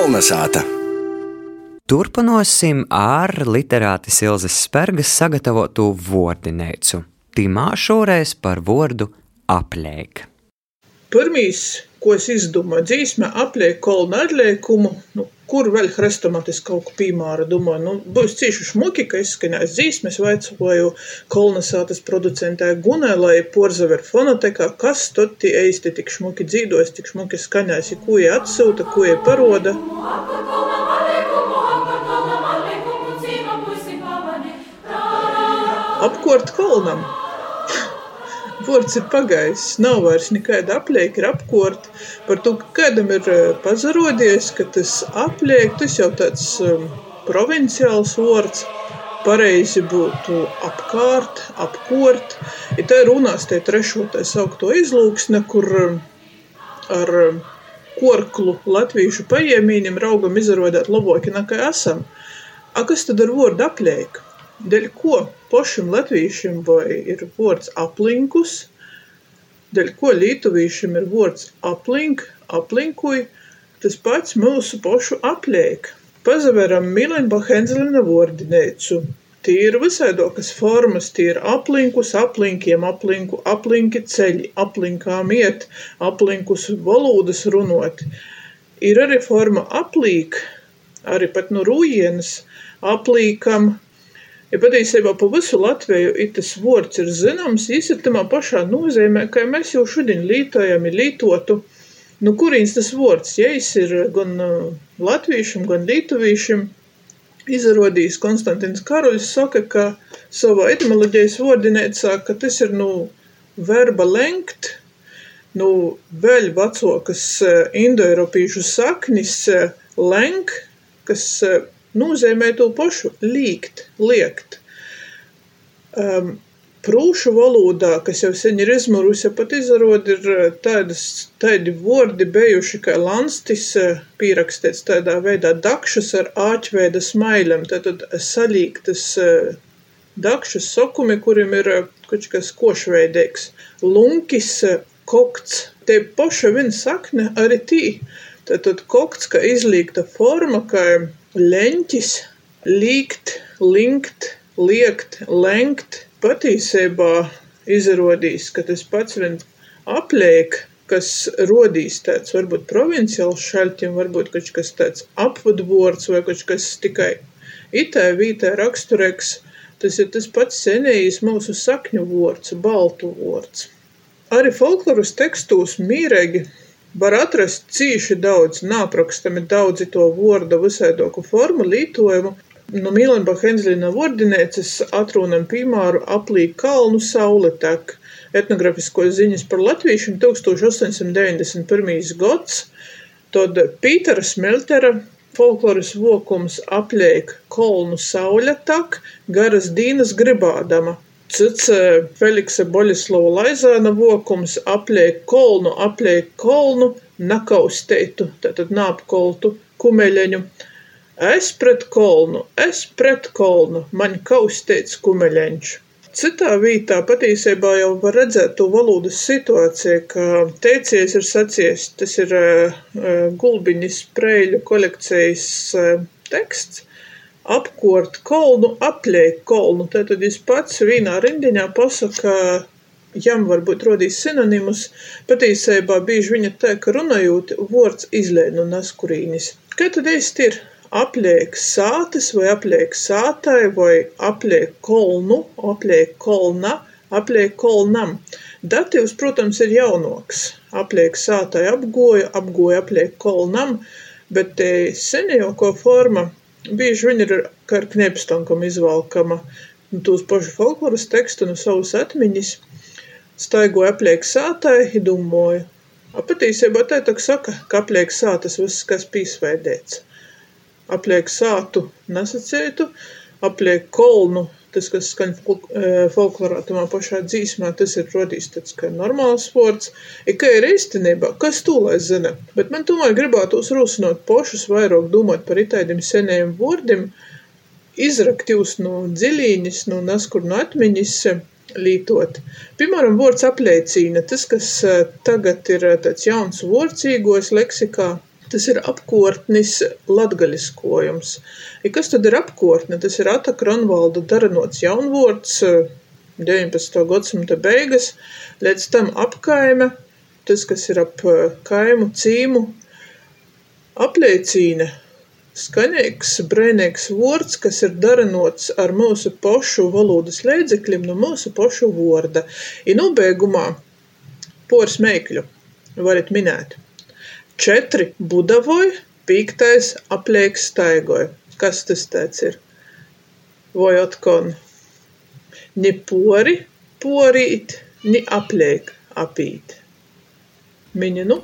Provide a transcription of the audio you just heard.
Kolnesāta! Turpināsim ar literātes Ilzas Spērgas sagatavotu vārdinēcu. Timā šoreiz par vārdu aplēk. Pirmīs, ko es izdomāju, dzīsmē apliek kolna atliekumu, nu, kur vēl hrestomatis kaut ko piemāra, domāju, nu, būs cīši šmuki, ka izskanēs dzīsmes, vaicoju kolonizātas producentē Gunēlai porzaver fonotekā, kas tad tie eisti tik šmuki dzīdos, tik šmuki skanēs, ja ko jie atsūta, ko jie paroda. Apkort kolnam. Vārds ir pagājis, nav vairs nekāda aplieka, ir apkort. Par to, ka kādam ir eh, pazarodies, ka tas apliek, tas jau tāds um, provinciāls vārds. Pareizi būtu apkārt, apkort. Ja tā runās tie trešo tā saukto izlūksne, kur um, ar um, korklu latviešu paiemīnim raugam izrodēt labāki nekā esam. A kas tad ar vārdu apliek? Dēļ ko pašam latviešam vai ir vārds aplinkus, dēļ ko lietuvīšam ir vārds aplink, aplinkuj, tas pats mūsu pašu apliek. Pazaveram Milenba Henzelina vārdinēcu. Tie ir visaidokas formas, tie ir aplinkus, aplinkiem, aplinku, aplinki ceļi, aplinkām iet, aplinkus valodas runot. Ir arī forma aplīk, arī pat no rūjienas, aplīkam, Ja patiesībā pa visu Latviju itas vārds ir zināms, ir tamā pašā nozīmē, ka mēs jau šodien lītojam, ir lītotu. Nu, kurīns tas vārds, ja jis ir gan uh, latvīšam, gan lītuvīšam, izrodījis Konstantins Karoļs saka, ka savā etimoloģijas vārdinēcā, ka tas ir, nu, verba lenkt, nu, vēl vecokas uh, indoeiropīšu saknis uh, lenk, kas nozīmē to pašu - līgt, liekt. Um, prūšu valodā, kas jau sen ir izmurusi, pat izarod ir uh, tādas, tādi vordi bijuši, kā lanstis uh, pierakstīts tādā veidā dakšas ar āķveida smaiļam, tātad salīgtas uh, dakšas sokumi, kuriem ir kaut kas košveidīgs. Lunkis, kokts, te paša vien sakne arī tī. Tātad kokts, kā izlīgta forma, kā leņķis, līgt, linkt, liekt, lenkt. Patiesībā izrādīs, ka tas pats vien apliek, kas rodīs tāds varbūt provinciāls šaļķim, varbūt kaut kas tāds apvadvords vai kaut kas tikai itai vītai raksturēks. Tas ir tas pats senējis mūsu sakņu vords, baltu vords. Arī folkloras tekstos mīregi Var atrast cīši daudz, nāprakstami daudzi to vorda visaidoku formu lītojumu. No Mīlenba Henzlina vordinēces atrūnam pīmāru aplīk kalnu saule tek. Etnografisko ziņas par latviešiem 1891. gads, tad Pītera Smeltera folkloras vokums apliek kolnu saule tak, garas dīnas gribādama. Cits Feliksa Boļislava Laizāna vokums apliek kolnu, apliek kolnu, nakausteitu, tātad nāpkoltu kumeļeņu. Es pret kolnu, es pret kolnu, man kausteits kumeļeņš. Citā vītā patiesībā jau var redzēt to valodas situāciju, ka teiciens ir sacies, tas ir uh, Gulbiņas preļu kolekcijas uh, teksts, apkort kolnu, apliek kolnu. Tātad es pats vienā rindiņā pasaka, jam varbūt rodīs sinonimus, patiesībā bieži viņa tā, ka runājot, vārds izlēj no naskurīnis. Kā tad īsti ir? Apliek sātes vai apliek sātai vai apliek kolnu, apliek kolna, apliek kolnam. Datīvs, protams, ir jaunoks. Apliek sātai apgoja, apgoja apliek kolnam, bet te senjauko forma Bieži vien ir ar knēpstankam izvalkama nu, tūs pašu folkloras tekstu no savas atmiņas. Staigoja apliek sātai, domāju. Patīsībā tā tā saka, ka apliek sātas viss, kas pīsveidēts. Apliek sātu nesacētu, apliek kolnu tas, kas skan e, folklorā, tamā pašā dzīsmā, tas ir rodījis tāds kā normāls sports. I kā ir īstenībā, kas to lai zina? Bet man tomēr gribētos rosinot pošus vairāk domāt par itaidim senējiem vārdiem, izrakt jūs no dziļīņas, no naskur no atmiņas, lītot. Piemēram, vārds apliecīna, tas, kas e, tagad ir e, tāds jauns vārds īgos leksikā, Tas ir apkārtnis latgaļiskojums. Ja kas tad ir apkārtne? Tas ir Ata Kronvalda daranots jaunvords 19. gadsimta beigas, līdz tam apkaime, tas, kas ir ap kaimu cīmu, apliecīne skaņīgs, brēnīgs vārds, kas ir daranots ar mūsu pašu valodas līdzekļiem no mūsu pašu vārda. I nobeigumā poras meikļu varat minēt. Četri budavoj, pīktais apliek staigoj. Kas tas tāds ir? Vai atkon? Ni pori porīt, ni apliek apīt. Mini nu?